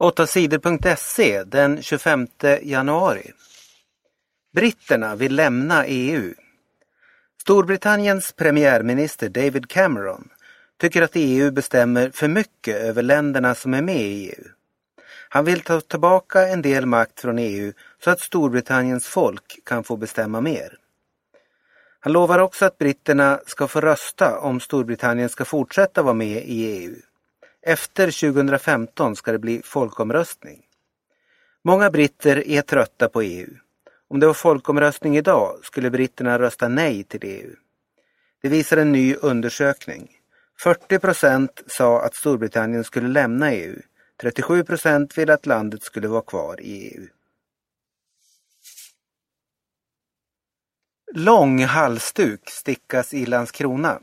8sidor.se den 25 januari. Britterna vill lämna EU. Storbritanniens premiärminister David Cameron tycker att EU bestämmer för mycket över länderna som är med i EU. Han vill ta tillbaka en del makt från EU så att Storbritanniens folk kan få bestämma mer. Han lovar också att britterna ska få rösta om Storbritannien ska fortsätta vara med i EU. Efter 2015 ska det bli folkomröstning. Många britter är trötta på EU. Om det var folkomröstning idag skulle britterna rösta nej till EU. Det visar en ny undersökning. 40 procent sa att Storbritannien skulle lämna EU. 37 procent ville att landet skulle vara kvar i EU. Lång halsduk stickas i Landskrona.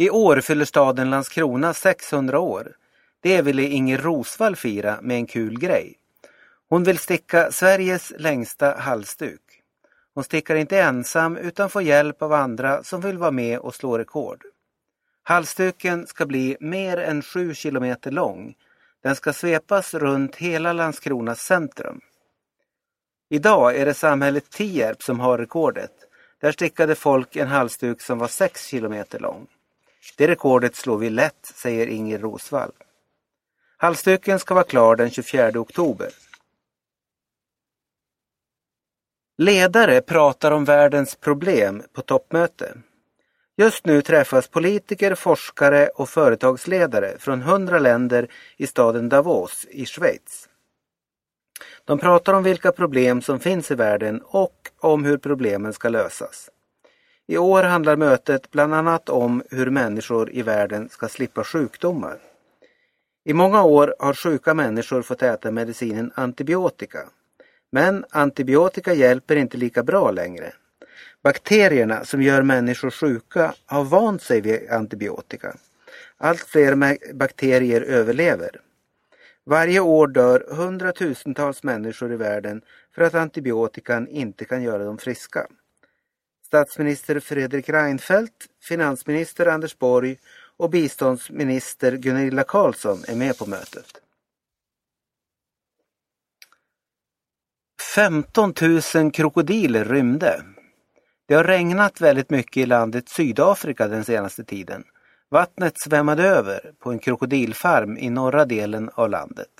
I år fyller staden Landskrona 600 år. Det ville Inger Rosvall fira med en kul grej. Hon vill sticka Sveriges längsta halsduk. Hon stickar inte ensam utan får hjälp av andra som vill vara med och slå rekord. Halsduken ska bli mer än 7 kilometer lång. Den ska svepas runt hela Landskronas centrum. Idag är det samhället Tierp som har rekordet. Där stickade folk en halsduk som var 6 kilometer lång. Det rekordet slår vi lätt, säger Inger Rosvall. Halsduken ska vara klar den 24 oktober. Ledare pratar om världens problem på toppmöte. Just nu träffas politiker, forskare och företagsledare från hundra länder i staden Davos i Schweiz. De pratar om vilka problem som finns i världen och om hur problemen ska lösas. I år handlar mötet bland annat om hur människor i världen ska slippa sjukdomar. I många år har sjuka människor fått äta medicinen antibiotika. Men antibiotika hjälper inte lika bra längre. Bakterierna som gör människor sjuka har vant sig vid antibiotika. Allt fler bakterier överlever. Varje år dör hundratusentals människor i världen för att antibiotikan inte kan göra dem friska. Statsminister Fredrik Reinfeldt, finansminister Anders Borg och biståndsminister Gunilla Carlsson är med på mötet. 15 000 krokodiler rymde. Det har regnat väldigt mycket i landet Sydafrika den senaste tiden. Vattnet svämmade över på en krokodilfarm i norra delen av landet.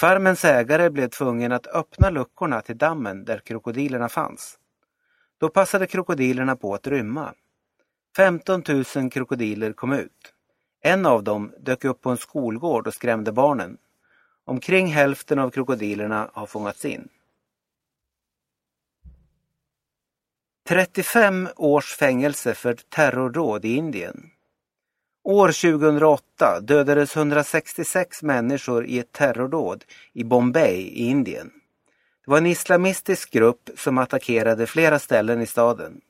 Farmens ägare blev tvungen att öppna luckorna till dammen där krokodilerna fanns. Då passade krokodilerna på att rymma. 15 000 krokodiler kom ut. En av dem dök upp på en skolgård och skrämde barnen. Omkring hälften av krokodilerna har fångats in. 35 års fängelse för terrordåd i Indien. År 2008 dödades 166 människor i ett terrordåd i Bombay i Indien. Det var en islamistisk grupp som attackerade flera ställen i staden.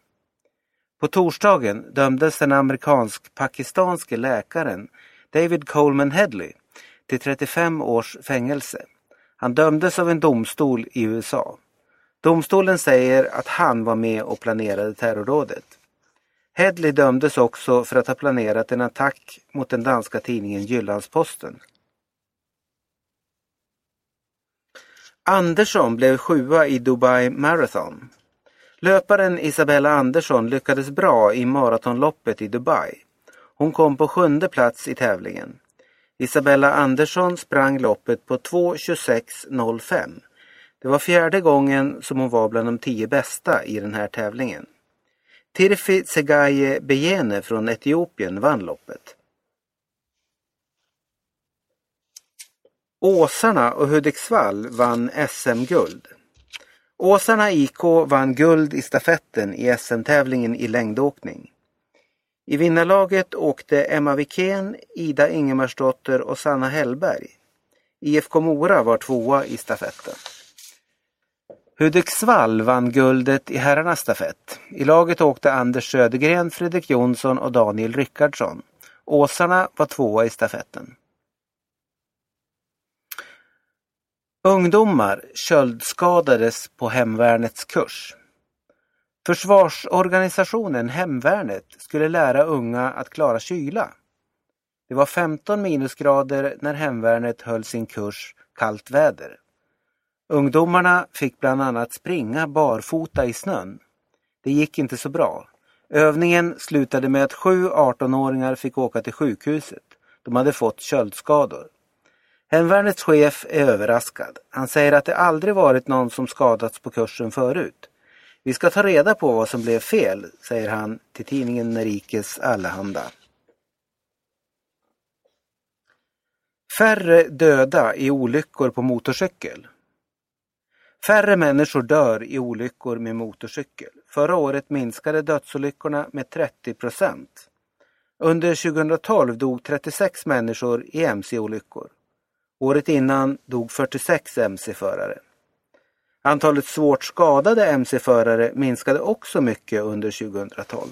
På torsdagen dömdes den amerikansk-pakistanske läkaren David Coleman Headley till 35 års fängelse. Han dömdes av en domstol i USA. Domstolen säger att han var med och planerade terrordådet. Headley dömdes också för att ha planerat en attack mot den danska tidningen Jyllandsposten. Andersson blev sjua i Dubai Marathon. Löparen Isabella Andersson lyckades bra i maratonloppet i Dubai. Hon kom på sjunde plats i tävlingen. Isabella Andersson sprang loppet på 2.26.05. Det var fjärde gången som hon var bland de tio bästa i den här tävlingen. Tirfi Tsegaye Beyene från Etiopien vann loppet. Åsarna och Hudiksvall vann SM-guld. Åsarna IK vann guld i stafetten i SM-tävlingen i längdåkning. I vinnarlaget åkte Emma Wikén, Ida Ingemarsdotter och Sanna Hellberg. IFK Mora var tvåa i stafetten. Hudiksvall vann guldet i herrarnas stafett. I laget åkte Anders Södergren, Fredrik Jonsson och Daniel Rickardsson. Åsarna var tvåa i stafetten. Ungdomar köldskadades på hemvärnets kurs. Försvarsorganisationen Hemvärnet skulle lära unga att klara kyla. Det var 15 minusgrader när hemvärnet höll sin kurs kallt väder. Ungdomarna fick bland annat springa barfota i snön. Det gick inte så bra. Övningen slutade med att sju 18-åringar fick åka till sjukhuset. De hade fått köldskador. Hemvärnets chef är överraskad. Han säger att det aldrig varit någon som skadats på kursen förut. Vi ska ta reda på vad som blev fel, säger han till tidningen Nerikes Allehanda. Färre döda i olyckor på motorcykel. Färre människor dör i olyckor med motorcykel. Förra året minskade dödsolyckorna med 30 procent. Under 2012 dog 36 människor i mc-olyckor. Året innan dog 46 mc-förare. Antalet svårt skadade mc-förare minskade också mycket under 2012.